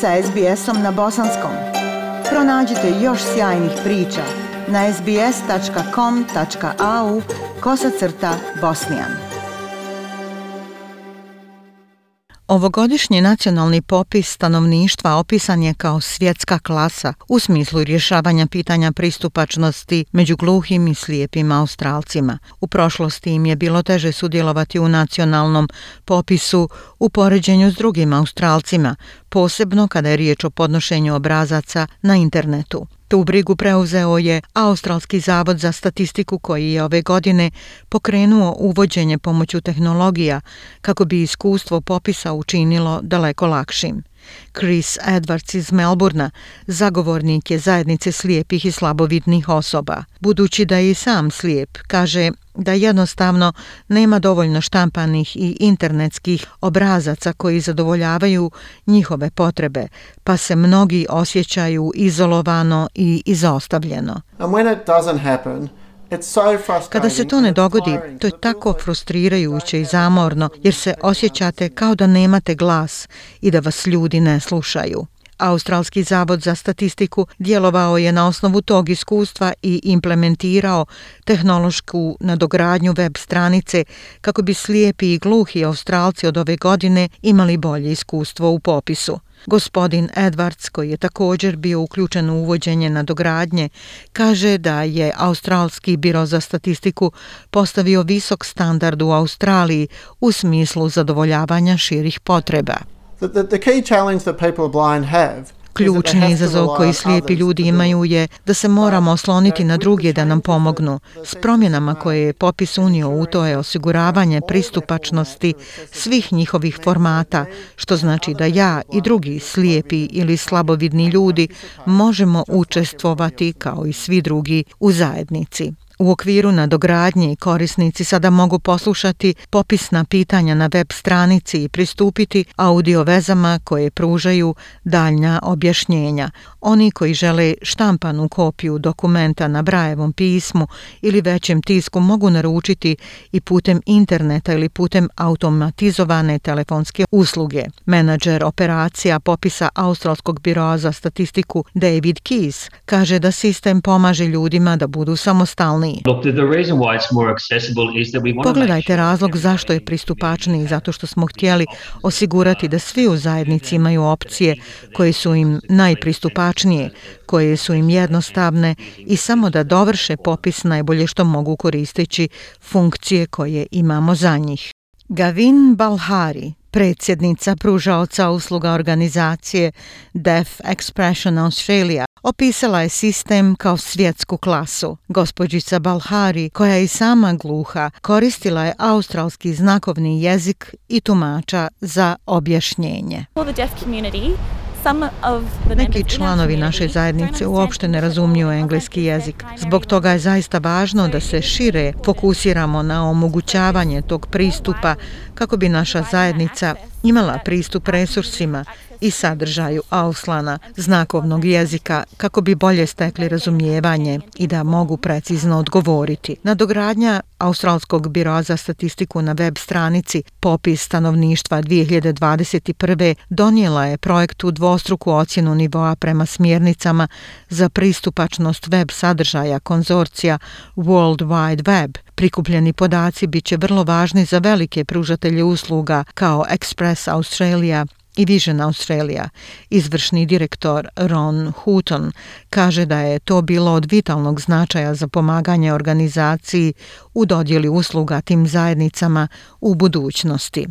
sa SBS-om na bosanskom. Pronađite još sjajnih priča na sbs.com.au kosacrta bosnijan. Ovogodišnji nacionalni popis stanovništva opisan je kao svjetska klasa u smislu rješavanja pitanja pristupačnosti među gluhim i slijepim Australcima. U prošlosti im je bilo teže sudjelovati u nacionalnom popisu u poređenju s drugim Australcima, posebno kada je riječ o podnošenju obrazaca na internetu. Tu brigu preuzeo je Australski zavod za statistiku koji je ove godine pokrenuo uvođenje pomoću tehnologija kako bi iskustvo popisa učinilo daleko lakšim. Chris Edwards iz Melburna zagovornik je zajednice slijepih i slabovidnih osoba. Budući da je i sam slijep, kaže da jednostavno nema dovoljno štampanih i internetskih obrazaca koji zadovoljavaju njihove potrebe, pa se mnogi osjećaju izolovano i izostavljeno. And when it doesn't happen, Kada se to ne dogodi, to je tako frustrirajuće i zamorno, jer se osjećate kao da nemate glas i da vas ljudi ne slušaju. Australski zavod za statistiku djelovao je na osnovu tog iskustva i implementirao tehnološku nadogradnju web stranice kako bi slijepi i gluhi Australci od ove godine imali bolje iskustvo u popisu. Gospodin Edwards, koji je također bio uključen u uvođenje nadogradnje, kaže da je Australski biro za statistiku postavio visok standard u Australiji u smislu zadovoljavanja širih potreba. Ključni izazov koji slijepi ljudi imaju je da se moramo osloniti na druge da nam pomognu. S promjenama koje je popis unio u to je osiguravanje pristupačnosti svih njihovih formata, što znači da ja i drugi slijepi ili slabovidni ljudi možemo učestvovati kao i svi drugi u zajednici. U okviru nadogradnje korisnici sada mogu poslušati popisna pitanja na web stranici i pristupiti audio vezama koje pružaju daljnja objašnjenja. Oni koji žele štampanu kopiju dokumenta na Brajevom pismu ili većem tisku mogu naručiti i putem interneta ili putem automatizovane telefonske usluge. Menadžer operacija popisa Australskog biroa za statistiku David Keys kaže da sistem pomaže ljudima da budu samostalni pristupačniji. Pogledajte razlog zašto je pristupačniji, zato što smo htjeli osigurati da svi u zajednici imaju opcije koje su im najpristupačnije, koje su im jednostavne i samo da dovrše popis najbolje što mogu koristeći funkcije koje imamo za njih. Gavin Balhari, predsjednica pružaoca usluga organizacije Deaf Expression Australia, opisala je sistem kao svjetsku klasu. Gospođica Balhari, koja je i sama gluha, koristila je australski znakovni jezik i tumača za objašnjenje. Deaf community Neki članovi naše zajednice uopšte ne razumiju engleski jezik. Zbog toga je zaista važno da se šire fokusiramo na omogućavanje tog pristupa kako bi naša zajednica imala pristup resursima i sadržaju Auslana, znakovnog jezika, kako bi bolje stekli razumijevanje i da mogu precizno odgovoriti. Nadogradnja Australskog biroa za statistiku na web stranici Popis stanovništva 2021. donijela je projektu dvostruku ocjenu nivoa prema smjernicama za pristupačnost web sadržaja konzorcija World Wide Web. Prikupljeni podaci bit će vrlo važni za velike pružatelje usluga kao Express Australia, i Vision Australia. Izvršni direktor Ron Houghton kaže da je to bilo od vitalnog značaja za pomaganje organizaciji u dodjeli usluga tim zajednicama u budućnosti.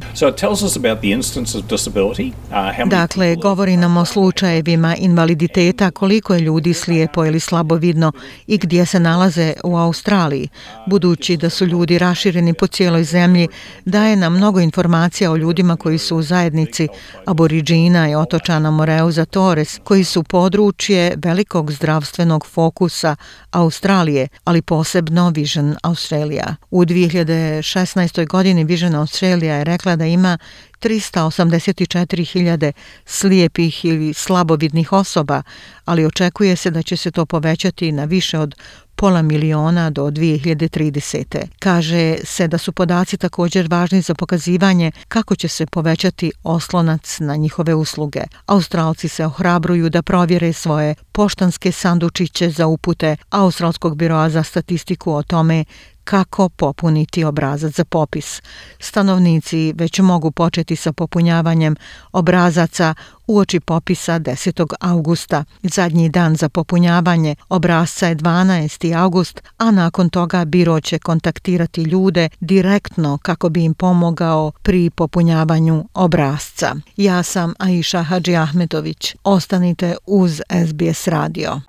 Uh, dakle, govori nam o slučajevima invaliditeta, koliko je ljudi slijepo ili slabovidno i gdje se nalaze u Australiji. Budući da su ljudi rašireni po cijeloj zemlji, daje nam mnogo informacija o ljudima koji su u zajednici, a aboriđina i otočana Moreuza Torres, koji su područje velikog zdravstvenog fokusa Australije, ali posebno Vision Australia. U 2016. godini Vision Australia je rekla da ima 384.000 slijepih ili slabovidnih osoba, ali očekuje se da će se to povećati na više od pola miliona do 2030. Kaže se da su podaci također važni za pokazivanje kako će se povećati oslonac na njihove usluge. Australci se ohrabruju da provjere svoje poštanske sandučiće za upute Australskog biroa za statistiku o tome kako popuniti obrazac za popis. Stanovnici već mogu početi sa popunjavanjem obrazaca uoči popisa 10. augusta. Zadnji dan za popunjavanje obrazca je 12. august, a nakon toga biro će kontaktirati ljude direktno kako bi im pomogao pri popunjavanju obrazca. Ja sam Aisha Hadži Ahmetović. Ostanite uz SBS radio.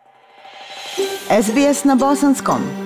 SBS na bosanskom.